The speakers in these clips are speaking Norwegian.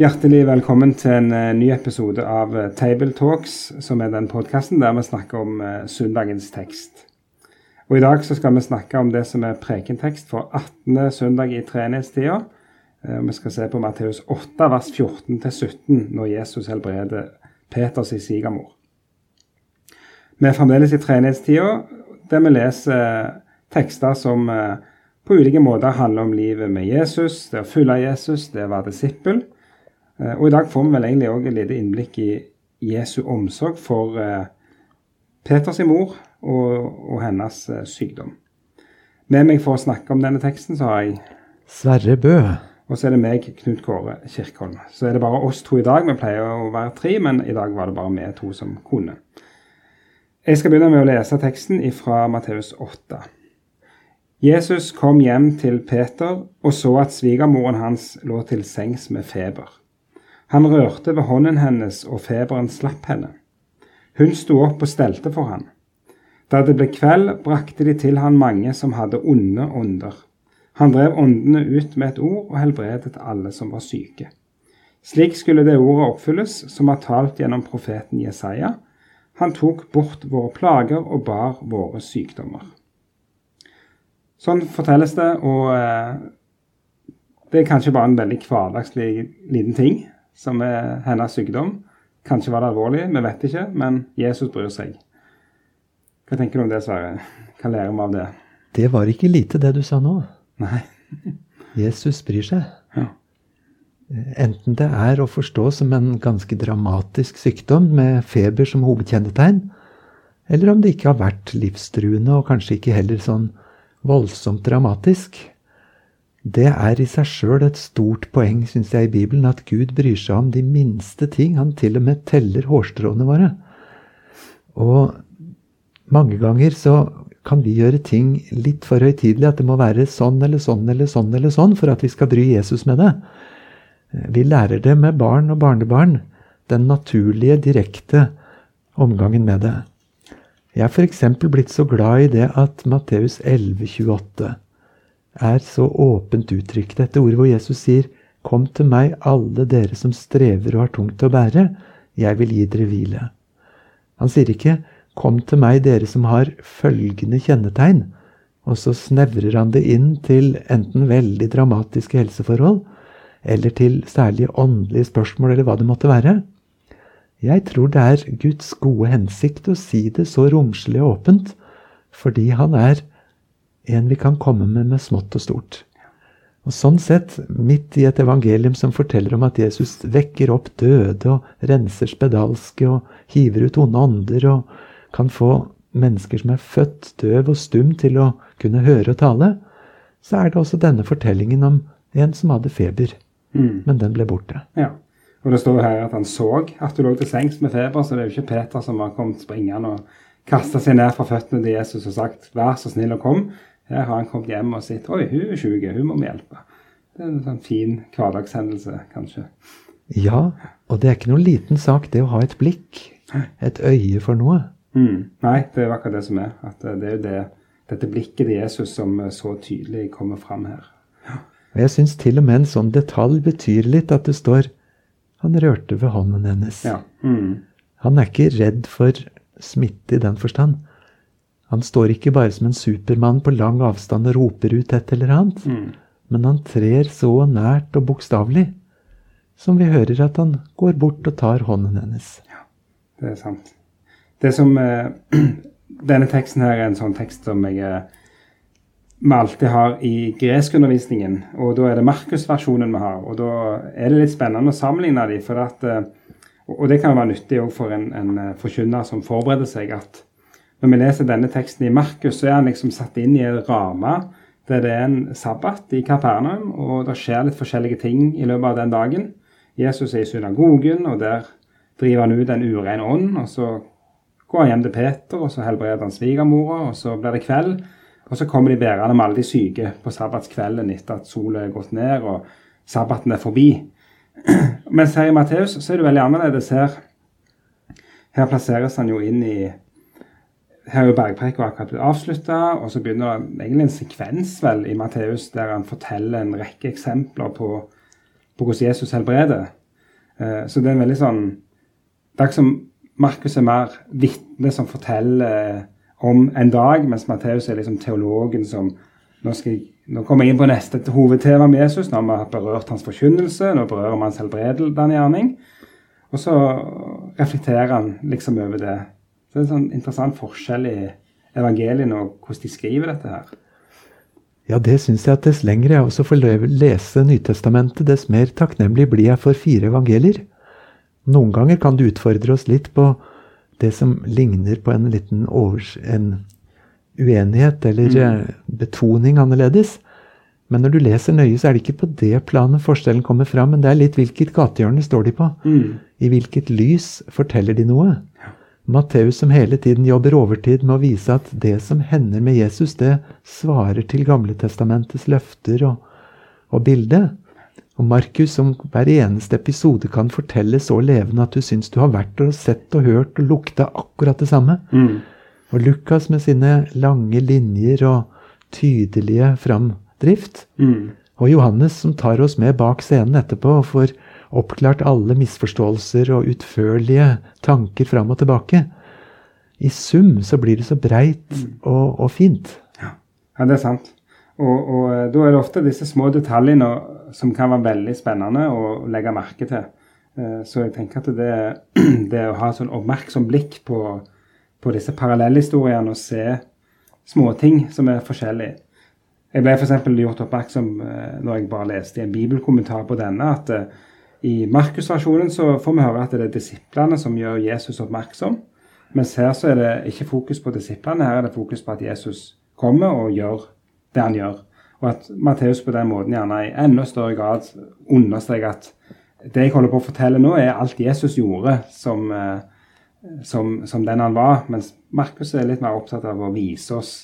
Hjertelig velkommen til en eh, ny episode av eh, Table Talks, som er den podkasten der vi snakker om eh, søndagens tekst. Og I dag så skal vi snakke om det som er prekentekst for 18. søndag i treenighetstida. Vi skal se på Matteus 8, vers 14-17, når Jesus helbreder Peters i svigermor. Vi er fremdeles i treenighetstida, der vi leser tekster som på ulike måter handler om livet med Jesus, det å følge Jesus, det å være disippel. Eh, og I dag får vi vel egentlig òg et lite innblikk i Jesu omsorg for eh, Peters mor og, og hennes eh, sykdom. Med meg for å snakke om denne teksten, så har jeg Sverre Bø. Og så er det meg, Knut Kåre Kirkholm. Så er det bare oss to i dag. Vi pleier å være tre, men i dag var det bare vi to som kunne. Jeg skal begynne med å lese teksten fra Matteus 8. Jesus kom hjem til Peter og så at svigermoren hans lå til sengs med feber. Han rørte ved hånden hennes, og feberen slapp henne. Hun sto opp og stelte for han. Da det ble kveld, brakte de til han mange som hadde onde ånder. Han drev åndene ut med et ord og helbredet alle som var syke. Slik skulle det ordet oppfylles som var talt gjennom profeten Jesaja. Han tok bort våre plager og bar våre sykdommer. Sånn fortelles det, og eh, det er kanskje bare en veldig hverdagslig liten ting som er hennes sykdom. Kanskje var det alvorlig, vi vet ikke, men Jesus bryr seg. Hva tenker du om det, Sverre? Hva lærer vi av det? Det var ikke lite, det du sa nå. Nei. Jesus bryr seg. Ja. Enten det er å forstå som en ganske dramatisk sykdom med feber som hovedkjennetegn, eller om det ikke har vært livstruende og kanskje ikke heller sånn voldsomt dramatisk. Det er i seg sjøl et stort poeng, syns jeg, i Bibelen, at Gud bryr seg om de minste ting. Han til og med teller hårstråene våre. Og mange ganger så kan vi gjøre ting litt for høytidelig. At det må være sånn eller sånn eller sånn eller sånn for at vi skal bry Jesus med det. Vi lærer det med barn og barnebarn. Den naturlige, direkte omgangen med det. Jeg er f.eks. blitt så glad i det at Matteus 11, 28 er så åpent uttrykt. Dette ordet hvor Jesus sier, 'Kom til meg, alle dere som strever og har tungt å bære. Jeg vil gi dere hvile.' Han sier ikke, 'Kom til meg, dere som har følgende kjennetegn', og så snevrer han det inn til enten veldig dramatiske helseforhold, eller til særlig åndelige spørsmål, eller hva det måtte være. Jeg tror det er Guds gode hensikt å si det så romslig og åpent, fordi han er en vi kan komme med med smått og stort. Og Sånn sett, midt i et evangelium som forteller om at Jesus vekker opp døde og renser spedalske og hiver ut onde ånder og kan få mennesker som er født døv og stum, til å kunne høre og tale, så er det også denne fortellingen om en som hadde feber. Mm. Men den ble borte. Ja. Og det står her at han så at du lå til sengs med feber, så det er jo ikke Peter som har kommet springende og kasta seg ned fra føttene til Jesus og sagt 'vær så snill og kom'. Her har han kommet hjem og sett oi, hun er syk, hun må vi hjelpe. Det er en sånn fin hverdagshendelse, kanskje. Ja, og det er ikke noen liten sak, det å ha et blikk. Et øye for noe. Mm. Nei, det er akkurat det som er. At det er jo det, dette blikket til Jesus som så tydelig kommer fram her. Ja. Og Jeg syns til og med en sånn detalj betyr litt at det står han rørte ved hånden hennes. Ja. Mm. Han er ikke redd for smitte i den forstand. Han står ikke bare som en supermann på lang avstand og roper ut et eller annet, mm. men han trer så nært og bokstavelig som vi hører at han går bort og tar hånden hennes. Ja, det er sant. Det som eh, Denne teksten her er en sånn tekst som jeg eh, vi alltid har i greskundervisningen. Og da er det Markus-versjonen vi har. Og da er det litt spennende å sammenligne dem. For at, eh, og det kan være nyttig òg for en, en eh, forkynner som forbereder seg. at når vi leser denne teksten i Markus, så er han liksom satt inn i en ramme der det er en sabbat i Kapernaum, og det skjer litt forskjellige ting i løpet av den dagen. Jesus er i synagogen, og der driver han ut en urein ånd. og Så går han hjem til Peter, og så helbreder han svigermora, og så blir det kveld. Og så kommer de bærende med alle de syke på sabbatskvelden etter at sola er gått ned og sabbaten er forbi. Mens her i Matteus så er det veldig annerledes. Her, her plasseres han jo inn i her er jo bergpreka akkurat blitt avslutta, og så begynner det egentlig en sekvens vel i Matteus der han forteller en rekke eksempler på, på hvordan Jesus helbreder. Eh, så det er en veldig sånn Det er ikke som Markus er mer vitne som forteller om en dag, mens Matteus er liksom teologen som nå, skal, nå kommer jeg inn på neste hovedtema med Jesus. Nå har vi berørt hans forkynnelse, nå berører vi hans helbredende gjerning. Og så reflekterer han liksom over det så det er en sånn interessant forskjell i evangeliene og hvordan de skriver dette her. Ja, det syns jeg at dess lenger jeg også får lese Nytestamentet, dess mer takknemlig blir jeg for fire evangelier. Noen ganger kan det utfordre oss litt på det som ligner på en liten overs en uenighet eller mm. Eh, betoning annerledes. Men når du leser nøye, så er det ikke på det planet forskjellen kommer fram, men det er litt hvilket gatehjørne står de på. Mm. I hvilket lys forteller de noe? Matteus som hele tiden jobber overtid med å vise at det som hender med Jesus, det svarer til Gamletestamentets løfter og, og bilde. Og Markus som hver eneste episode kan fortelle så levende at du syns du har vært der og sett og hørt og lukta akkurat det samme. Mm. Og Lukas med sine lange linjer og tydelige framdrift. Mm. Og Johannes som tar oss med bak scenen etterpå og får oppklart alle misforståelser og utførlige tanker fram og tilbake. I sum så blir det så breit mm. og, og fint. Ja. ja. det er sant. Og, og, eh, da er det ofte disse små detaljene som kan være veldig spennende å legge merke til. Eh, så jeg tenker at det, det å ha sånn oppmerksom blikk på, på disse parallellhistoriene og se småting som er forskjellige. Jeg ble f.eks. gjort oppmerksom eh, når jeg bare leste i en bibelkommentar på denne, at i Markus-versjonen så får vi høre at det er disiplene som gjør Jesus oppmerksom. Mens her så er det ikke fokus på disiplene, her er det fokus på at Jesus kommer og gjør det han gjør. Og at Matteus på den måten gjerne i enda større grad understreker at det jeg holder på å fortelle nå, er alt Jesus gjorde som, eh, som, som den han var. Mens Markus er litt mer opptatt av å vise oss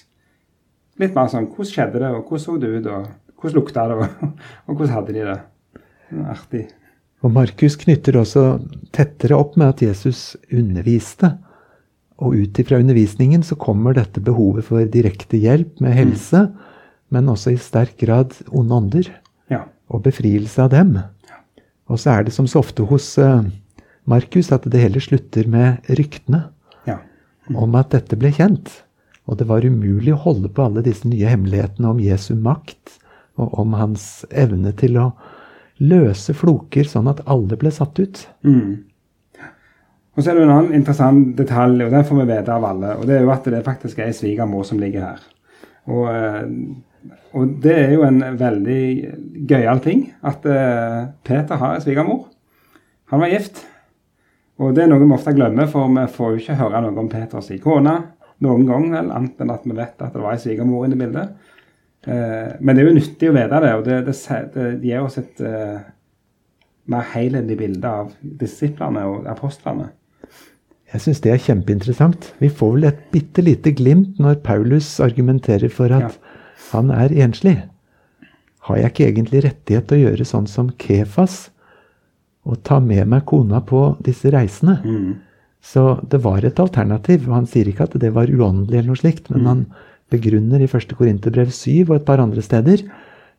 litt mer sånn hvordan skjedde det, og hvordan så det ut, og hvordan lukta det, og, og hvordan hadde de det. artig. Og Markus knytter også tettere opp med at Jesus underviste. Og ut ifra undervisningen så kommer dette behovet for direkte hjelp med helse, mm. men også i sterk grad onde ånder. Ja. Og befrielse av dem. Ja. Og så er det som så ofte hos uh, Markus at det heller slutter med ryktene ja. mm. om at dette ble kjent. Og det var umulig å holde på alle disse nye hemmelighetene om Jesu makt og om hans evne til å løse floker, sånn at alle ble satt ut. Mm. Og så er det en annen interessant detalj, og den får vi vite av alle. og Det er jo at det faktisk er ei svigermor som ligger her. Og, eh, og, det er jo en veldig gøyal ting at uh, Peter har ei svigermor. Han var gift. Og det er noe vi ofte glemmer, for vi får jo ikke høre noe om Peters kone noen gang, vel, annet enn at vi vet at det var ei svigermor inne i bildet. Eh, men det er jo nyttig å vite det, og det, det, det gir oss et uh, mer helhetlig bilde av disiplene og apostlene. Jeg syns det er kjempeinteressant. Vi får vel et bitte lite glimt når Paulus argumenterer for at ja. han er enslig. Har jeg ikke egentlig rettighet til å gjøre sånn som Kefas? Og ta med meg kona på disse reisene? Mm. Så det var et alternativ. Han sier ikke at det var uåndelig, eller noe slikt, men mm. han begrunner i 1. Korinterbrev 7 og et par andre steder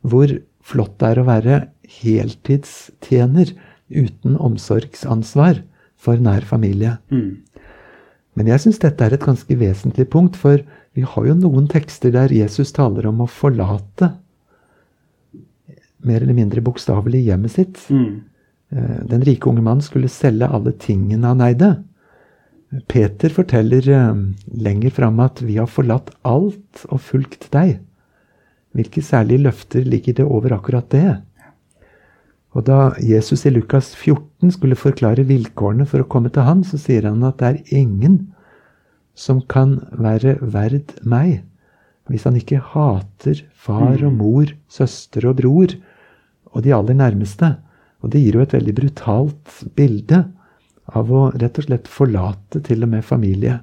hvor flott det er å være heltidstjener uten omsorgsansvar for nær familie. Mm. Men jeg syns dette er et ganske vesentlig punkt, for vi har jo noen tekster der Jesus taler om å forlate mer eller mindre bokstavelig hjemmet sitt. Mm. Eh, den rike unge mannen skulle selge alle tingene han eide. Peter forteller eh, lenger fram at vi har forlatt alt og fulgt deg. Hvilke særlige løfter ligger det over akkurat det? Og da Jesus i Lukas 14 skulle forklare vilkårene for å komme til ham, så sier han at det er ingen som kan være verd meg, Hvis han ikke hater far og mor, søster og bror og de aller nærmeste Og det gir jo et veldig brutalt bilde av å rett og slett forlate til og med familie.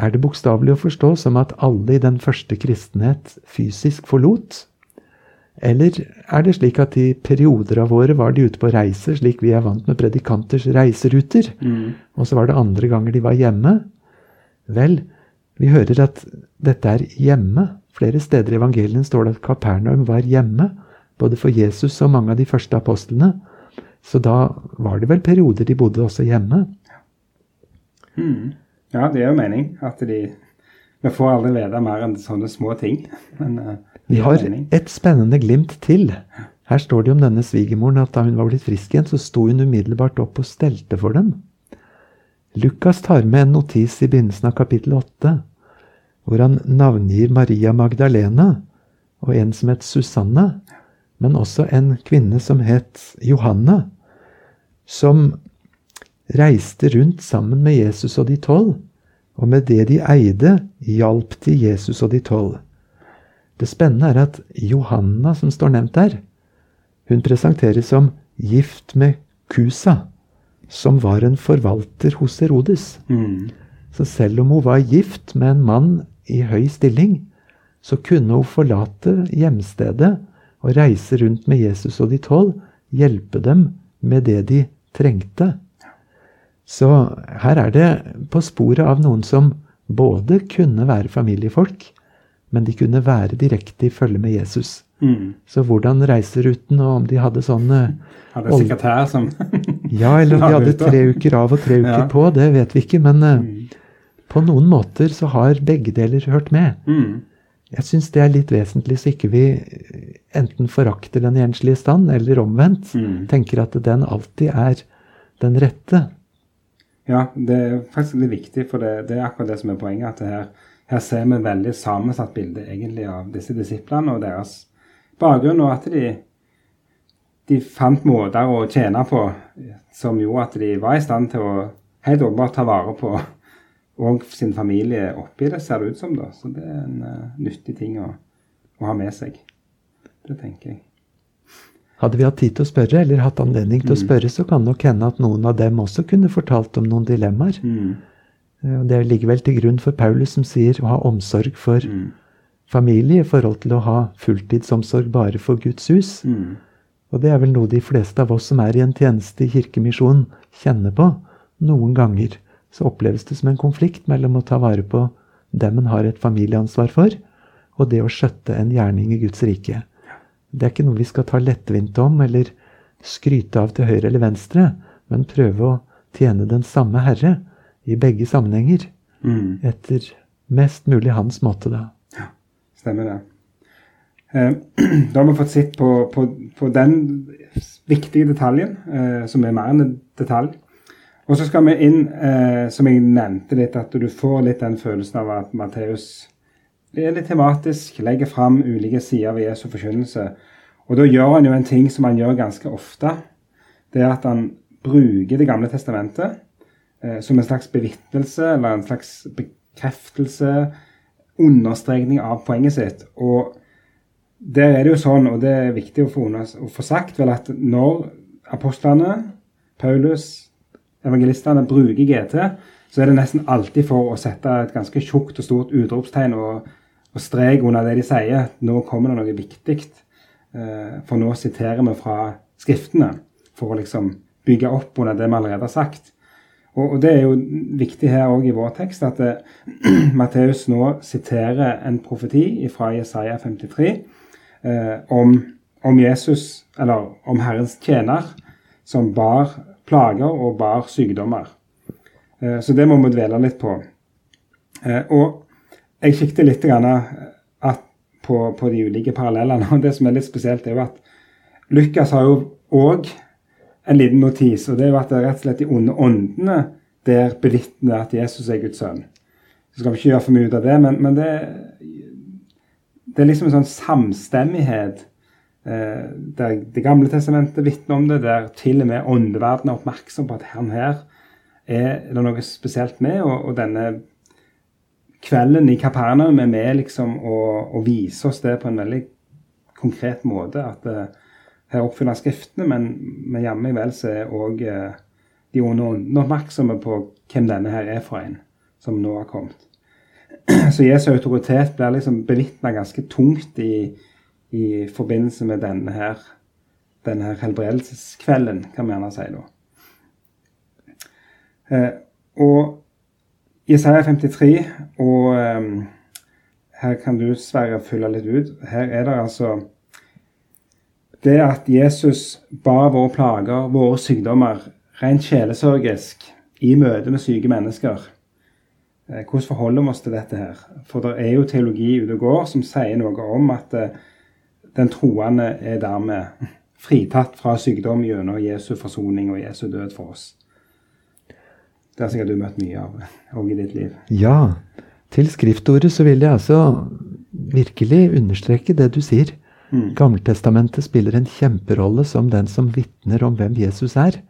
Er det bokstavelig å forstå som at alle i den første kristenhet fysisk forlot? Eller er det slik at i perioder av året var de ute på reiser, slik vi er vant med predikanters reiseruter, Mm. og så var det andre ganger de var hjemme? Vel, vi hører at dette er hjemme. Flere steder i evangelien står det at Kapernaum var hjemme, både for Jesus og mange av de første apostlene. Så da var det vel perioder de bodde også hjemme. Mm. Ja, det er jo mening at de Vi får aldri vite mer enn sånne små ting. Men eh, Vi har mening. et spennende glimt til. Her står det om denne svigermoren at da hun var blitt frisk igjen, så sto hun umiddelbart opp og stelte for dem. Lukas tar med en notis i begynnelsen av kapittel 8, hvor han navngir Maria Magdalena og en som het Susanne, men også en kvinne som het Johanna, som reiste rundt sammen med Jesus og de tolv, og med det de eide, hjalp de Jesus og de tolv. Det spennende er at Johanna, som står nevnt der, hun presenteres som gift med Kusa, som var en forvalter hos Herodes. Mm. Så selv om hun var gift med en mann i høy stilling, så kunne hun forlate hjemstedet og reise rundt med Jesus og de tolv, hjelpe dem med det de trengte. Så her er det på sporet av noen som både kunne være familiefolk, men de kunne være direkte i følge med Jesus. Mm. Så hvordan reiseruten, og om de hadde sånn eh, Hadde sekretær som Ja, eller om de hadde tre uker av og tre uker Ja. på, det vet vi ikke. Men eh, Mm. på noen måter så har begge deler hørt med. Mm. Jeg syns det er litt vesentlig, så ikke vi eh, enten forakter den enslige stand, eller omvendt. Mm. Tenker at den alltid er den rette. Ja, det er faktisk litt viktig, for det, det er akkurat det som er poenget. at det her, her ser vi veldig sammensatt bilde egentlig av disse disiplene og deres bakgrunn, og at de, de fant måter å tjene på som gjorde at de var i stand til å helt åpenbart ta vare på og sin familie oppi det, ser det ut som. da. Så det er en uh, nyttig ting å, å ha med seg. Det tenker jeg. Hadde vi hatt tid til å spørre, eller hatt anledning til å spørre, så kan nok hende at noen av dem også kunne fortalt om noen dilemmaer. Mm. Eh, og Det ligger vel til grunn for Paulus som sier å ha omsorg for Mm. familie i forhold til å ha fulltidsomsorg bare for Guds hus. Mm. Og det er vel noe de fleste av oss som er i en tjeneste i Kirkemisjonen, kjenner på. Noen ganger så oppleves det som en konflikt mellom å ta vare på dem en har et familieansvar for, og det å skjøtte en gjerning i Guds rike. Det er ikke noe vi skal ta lettvint om eller skryte av til høyre eller venstre, men prøve å tjene den samme Herre i begge sammenhenger, Mm. etter mest mulig hans måte, da. Stemmer det. Eh, da har vi fått sett på, på, på den viktige detaljen, eh, som er mer enn en detalj. Og så skal vi inn, eh, som jeg nevnte litt, at du får litt den følelsen av at Matteus er litt tematisk, legger fram ulike sider ved Jesu forkynnelse. Og da gjør han jo en ting som han gjør ganske ofte. Det er at han bruker Det gamle testamentet eh, som en slags bevitnelse eller en slags bekreftelse understrekning av poenget sitt. Og der er det jo sånn, og det er viktig å få, å få sagt, vel at når apostlene, Paulus, evangelistene bruker GT, så er det nesten alltid for å sette et ganske tjukt og stort utropstegn og, og strek under det de sier. Nå kommer det noe viktig. Eh, for nå siterer vi fra skriftene for å liksom bygge opp under det vi allerede har sagt. Og, og det er jo viktig her òg i vår tekst at eh, Matteus nå siterer en profeti fra Jesaja 53 eh, om, om Jesus, eller om Herrens tjener, som bar plager og bar sykdommer. Eh, så det må vi dvele litt på. Eh, og jeg kikket litt eh, på de ulike parallellene. og Det som er litt spesielt, er jo at Lukas har jo òg en liten notis, og det er jo at det er rett og slett de onde åndene der bevitner at Jesus er Guds sønn. Så skal vi ikke gjøre for mye ut av det, men, men det, det er liksom en sånn samstemmighet eh, der Det gamle testamentet vitner om det, der til og med åndeverdenen er oppmerksom på at han her er det noe spesielt med, og, og denne kvelden i Kapernaum er med liksom å, vise oss det på en veldig konkret måte. At uh, her oppfyller Skriftene, men, men jammen vel så er òg uh, de onde oppmerksomme på hvem denne her er for en, som nå har kommet. Så Jesu autoritet blir liksom bevitna ganske tungt i, i, forbindelse med denne her, denne her helbredelseskvelden, kan vi gjerne si da. Eh, og Isaiah 53, og eh, her kan du, Sverre, fylle litt ut. Her er det altså det at Jesus bar våre plager, våre sykdommer, rent sjelesørgisk i møte med syke mennesker. Eh, hvordan forholder vi oss til dette her? For det er jo teologi ute og går som sier noe om at eh, den troende er dermed fritatt fra sykdom gjennom Jesu forsoning og Jesu død for oss. Det har sikkert du møtt mye av òg i ditt liv. Ja. Til skriftordet så vil jeg altså virkelig understreke det du sier. Mm. Gammeltestamentet spiller en kjemperolle som den som vitner om hvem Jesus er.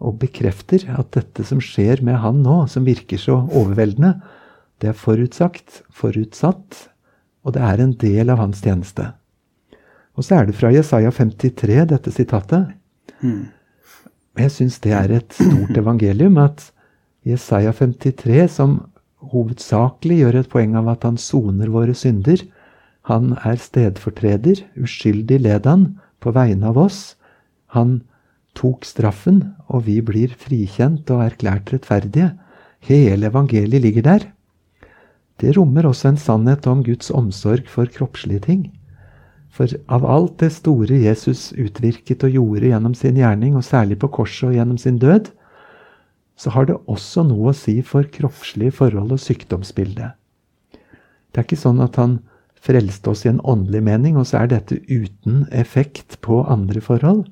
Og bekrefter at dette som skjer med han nå, som virker så overveldende, det er forutsagt, forutsatt, og det er en del av hans tjeneste. Og så er det fra Jesaja 53, dette sitatet. Mm. Jeg syns det er et stort evangelium at Jesaja 53, som hovedsakelig gjør et poeng av at han soner våre synder. Han er stedfortreder, uskyldig led han, på vegne av oss. Han tok straffen, og vi blir frikjent og erklært rettferdige. Hele evangeliet ligger der. Det rommer også en sannhet om Guds omsorg for kroppslige ting. For av alt det store Jesus utvirket og gjorde gjennom sin gjerning, og særlig på korset og gjennom sin død, så har det også noe å si for kroppslige forhold og sykdomsbildet. Det er ikke sånn at han frelste oss i en åndelig mening, og så er dette uten effekt på andre forhold.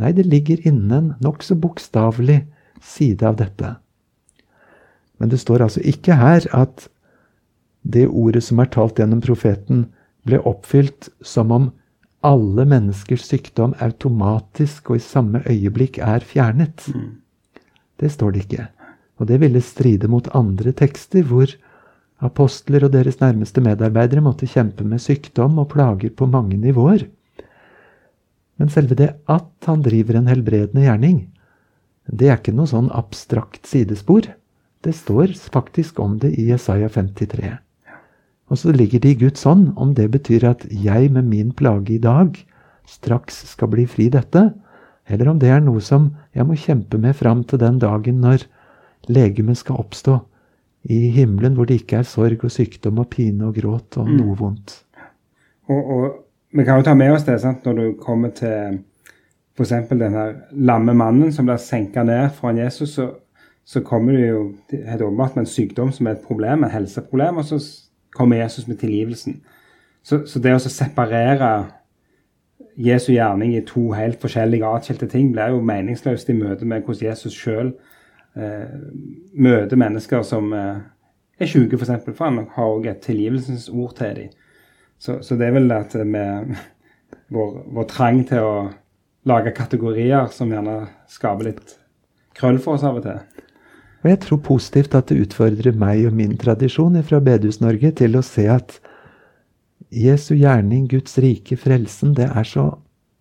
Nei, det ligger innen en nokså bokstavelig side av dette. Men det står altså ikke her at det ordet som er talt gjennom profeten, ble oppfylt som om alle menneskers sykdom automatisk og i samme øyeblikk er fjernet. Mm. Det står det ikke. Og det ville stride mot andre tekster hvor apostler og deres nærmeste medarbeidere måtte kjempe med sykdom og plager på mange nivåer. Men selve det at han driver en helbredende gjerning, det er ikke noe sånn abstrakt sidespor. Det står faktisk om det i Jesaja 53. Og så ligger det i Guds hånd om det betyr at jeg med min plage i dag straks skal bli fri dette, eller om det er noe som jeg må kjempe med fram til den dagen når legemet skal oppstå i himmelen, hvor det ikke er sorg og sykdom og pine og gråt og mm. noe vondt. Og, og, vi kan jo ta med oss det sant, når du kommer til f.eks. denne lamme mannen som blir senka ned foran Jesus. så, så kommer det jo helt åpenbart med en sykdom som er et problem, et helseproblem, og så kommer Jesus med tilgivelsen. Så, så det å separere Jesu gjerning i to helt forskjellige atskilte ting blir jo meningsløst i møte med hvordan Jesus sjøl eh, møter mennesker som eh, er syke, f.eks. For, for han har òg et tilgivelsens ord til dem. Så, så, det er vel at vi vår, vår, trang til å lage kategorier som gjerne skaper litt krøll for oss av og til. Og jeg tror positivt at det utfordrer meg og min tradisjon fra Bedehus-Norge til å se at Jesu gjerning, Guds rike, frelsen, det er så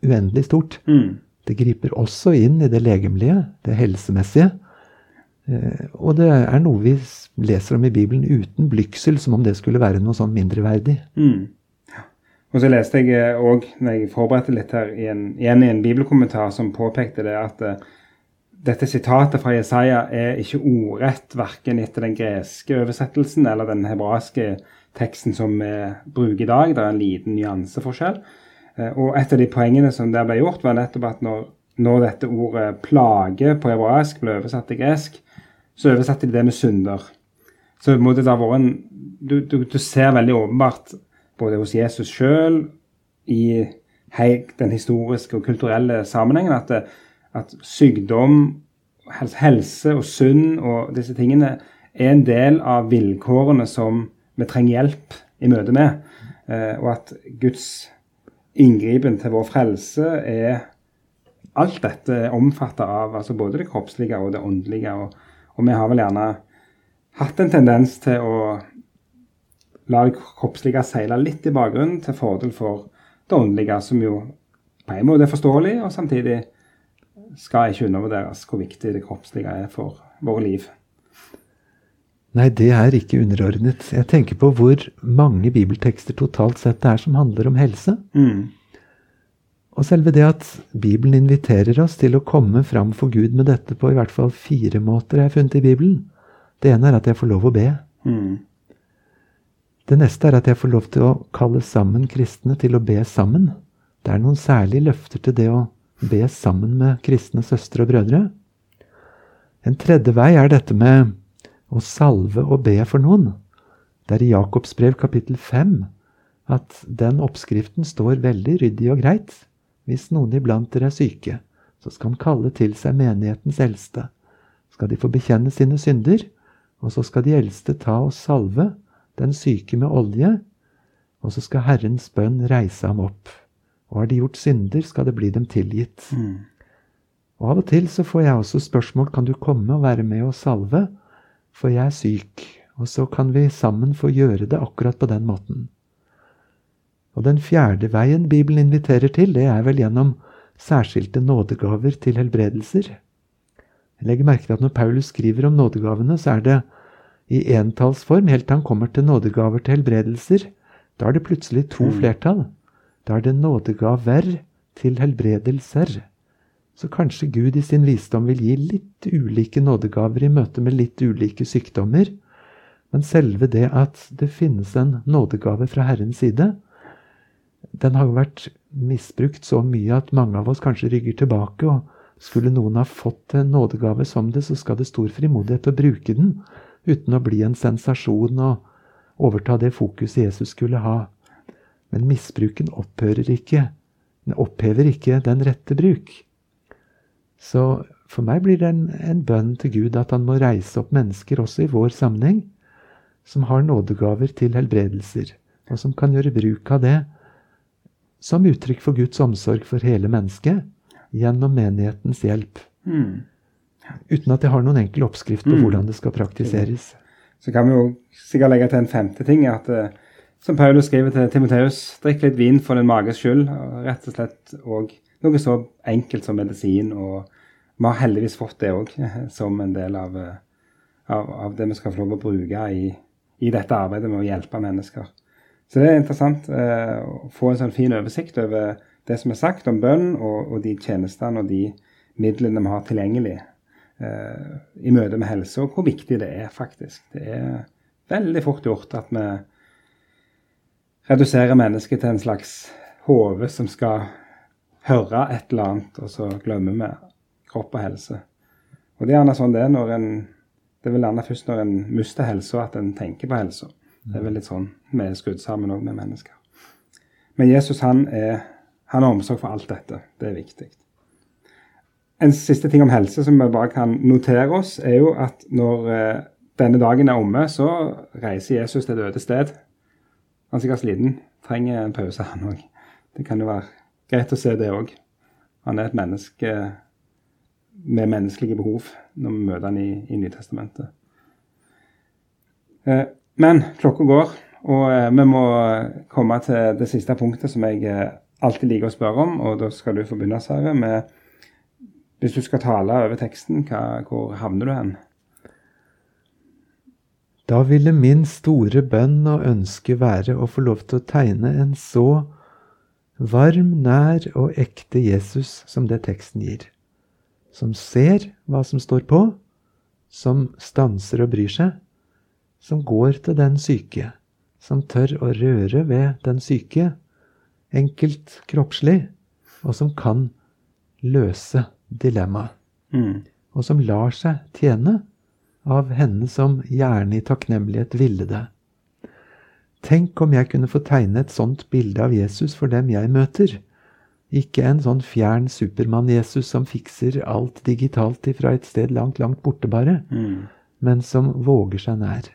uendelig stort. Mm. Det griper også inn i det legemlige, det helsemessige. Eh, og det er noe vi leser om i Bibelen uten blygsel, som om det skulle være noe sånn mindreverdig. Mm. Og så leste jeg òg, eh, når jeg forberedte litt her, igjen, igjen i en bibelkommentar som påpekte det at uh, dette sitatet fra Jesaja er ikke ordrett verken etter den greske oversettelsen eller den hebraiske teksten som vi bruker i dag. Det er en liten nyanseforskjell. Eh, og et av de poengene som der ble gjort, var nettopp at når, når dette ordet 'plage' på hebraisk ble oversatt til gresk, så oversatte de det med synder. Så det da en, du, du, du, ser veldig åpenbart både hos Jesus sjøl, i den historiske og kulturelle sammenhengen, at, det, at sykdom, helse og synd og disse tingene er en del av vilkårene som vi trenger hjelp i møte med. Eh, og at Guds inngripen til vår frelse er Alt dette er omfatta av altså både det kroppslige og det åndelige. Og, og, vi har vel gjerne hatt en tendens til å la det kroppslige seile litt i bakgrunnen til fordel for det åndelige, som jo på en måte er forståelig, og samtidig skal ikke undervurderes hvor viktig det kroppslige er for våre liv. Nei, det er ikke underordnet. Jeg tenker på hvor mange bibeltekster totalt sett det er som handler om helse. Mm. Og selve det at Bibelen inviterer oss til å komme fram for Gud med dette på i hvert fall fire måter jeg har funnet i Bibelen. Det ene er at jeg får lov å be. Mm. Det neste er at jeg får lov til å kalle sammen kristne til å be sammen. Det er noen særlige løfter til det å be sammen med kristne søstre og brødre. En tredje vei er dette med å salve og be for noen. Det er i Jakobs brev kapittel 5 at den oppskriften står veldig ryddig og greit. Hvis noen iblant dere er syke, så skal han kalle til seg menighetens eldste. Skal de få bekjenne sine synder, og så skal de eldste ta og salve den syke med olje, og så skal Herrens bønn reise ham opp. Og har de gjort synder, skal det bli dem tilgitt. Mm. Og av og til så får jeg også spørsmål kan du komme og være med og salve for jeg er syk, og så kan vi sammen få gjøre det akkurat på den måten. Og den fjerde veien Bibelen inviterer til, det er vel gjennom særskilte nådegaver til helbredelser. Jeg legger merke til at når Paulus skriver om nådegavene, så er det i entallsform helt til han kommer til nådegaver til helbredelser. Da er det plutselig to Mm. flertall. Da er det verr til helbredelser. Så kanskje Gud i sin visdom vil gi litt ulike nådegaver i møte med litt ulike sykdommer. Men selve det at det finnes en nådegave fra Herrens side, den har jo vært misbrukt så mye at mange av oss kanskje rygger tilbake. Og skulle noen ha fått en nådegave som det, så skal det stor frimodighet å bruke den, uten å bli en sensasjon og overta det fokuset Jesus skulle ha. Men misbruken opphører ikke. Den opphever ikke den rette bruk. Så for meg blir det en, en bønn til Gud at han må reise opp mennesker også i vår sammenheng, som har nådegaver til helbredelser, og som kan gjøre bruk av det som uttrykk for Guds omsorg for hele mennesket gjennom menighetens hjelp. Mm. Uten at jeg har noen enkel oppskrift på Mm. hvordan det skal praktiseres. Så kan vi jo sikkert legge til en femte ting. at eh, Som Paulus skriver til Timoteus, drikk litt vin for din mages skyld. og Rett og slett òg noe så enkelt som medisin. Og vi har heldigvis fått det òg, som en del av, eh, av, av det vi skal få lov å bruke i, i dette arbeidet med å hjelpe mennesker. Så det er interessant eh, å få en sånn fin oversikt over det som er sagt om bønn, og, og de tjenestene og de midlene vi har tilgjengelig eh, i møte med helse, og hvor viktig det er, faktisk. Det er veldig fort gjort at vi reduserer mennesket til en slags hode som skal høre et eller annet, og så glemmer vi kropp og helse. Og det er gjerne sånn det er når en Det er vel gjerne først når en mister helsa, at en tenker på helsa. Det er vel litt sånn vi er skrudd sammen òg med mennesker. Men Jesus han er han har omsorg for alt dette. Det er viktig. En siste ting om helse som vi bare kan notere oss, er jo at når eh, denne dagen er omme, så reiser Jesus til et øde sted. Han er sikkert sliten, trenger en pause, han òg. Det kan jo være greit å se det òg. Han er et menneske med menneskelige behov når vi møter han i, i Nytestamentet. Eh, men klokka går, og eh, vi må komme til det siste punktet som jeg eh, alltid liker å spørre om, og da skal du få begynne, Sverre, med hvis du skal tale over teksten, hva, hvor havner du hen? Da ville min store bønn og ønske være å få lov til å tegne en så varm, nær og ekte Jesus som det teksten gir. Som ser hva som står på, som stanser og bryr seg, som går til den syke, som tør å røre ved den syke, enkelt kroppslig, og som kan løse dilemmaet, Mm. og som lar seg tjene av henne som gjerne i takknemlighet ville det. Tenk om jeg kunne få tegne et sånt bilde av Jesus for dem jeg møter. Ikke en sånn fjern Supermann-Jesus som fikser alt digitalt ifra et sted langt, langt borte, bare, Mm. men som våger seg nær.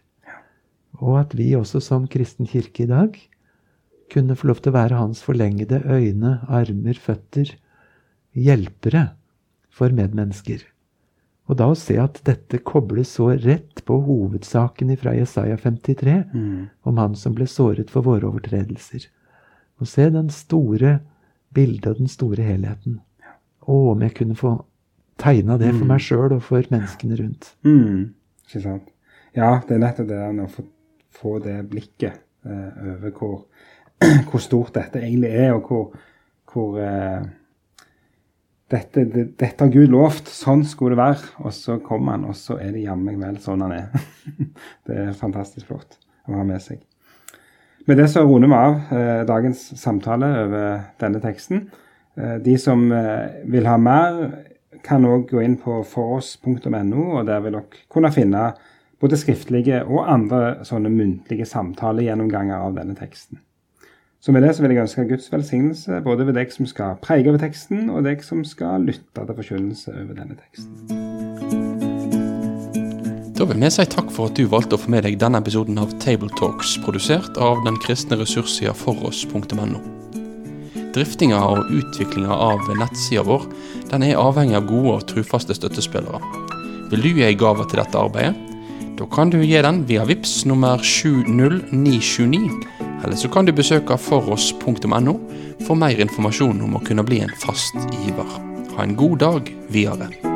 Og at vi også som kristen kirke i dag kunne få lov til å være hans forlengede øyne, armer, føtter, hjelpere for medmennesker. Og da å se at dette kobles så rett på hovedsaken fra Jesaja 53, Mm. om han som ble såret for våre overtredelser. Og se den store bildet og den store helheten. Å, om jeg kunne få tegna det for meg sjøl og for menneskene rundt. Mm. Ikke sant. Ja, det er nettopp det der å få, få det blikket eh, over hvor, hvor stort dette egentlig er, og hvor, hvor eh, dette, det, dette har Gud lovt, sånn skulle det være. Og så kommer han, og så er det jammen vel sånn han er. det er fantastisk flott å ha med seg. Med det så runder vi av eh, dagens samtale over denne teksten. Eh, de som eh, vil ha mer, kan òg gå inn på foross.no, og der vil dere kunne finne både skriftlige og andre sånne muntlige samtalegjennomganger av denne teksten. Så med det så vil jeg ønske Guds velsignelse både ved deg som skal prege over teksten, og deg som skal lytte til forkynnelse over denne teksten. Da vil vi si takk for at du valgte å få med deg denne episoden av Tabletalks, produsert av den kristne ressurssida foross.no. Driftinga og utviklinga av nettsida vår den er avhengig av gode og trufaste støttespillere. Vil du gi ei gave til dette arbeidet? Da kan du gi den via VIPS nummer 70929, eller så kan du besøke foross.no for mer informasjon om å kunne bli en fast giver. Ha en god dag videre.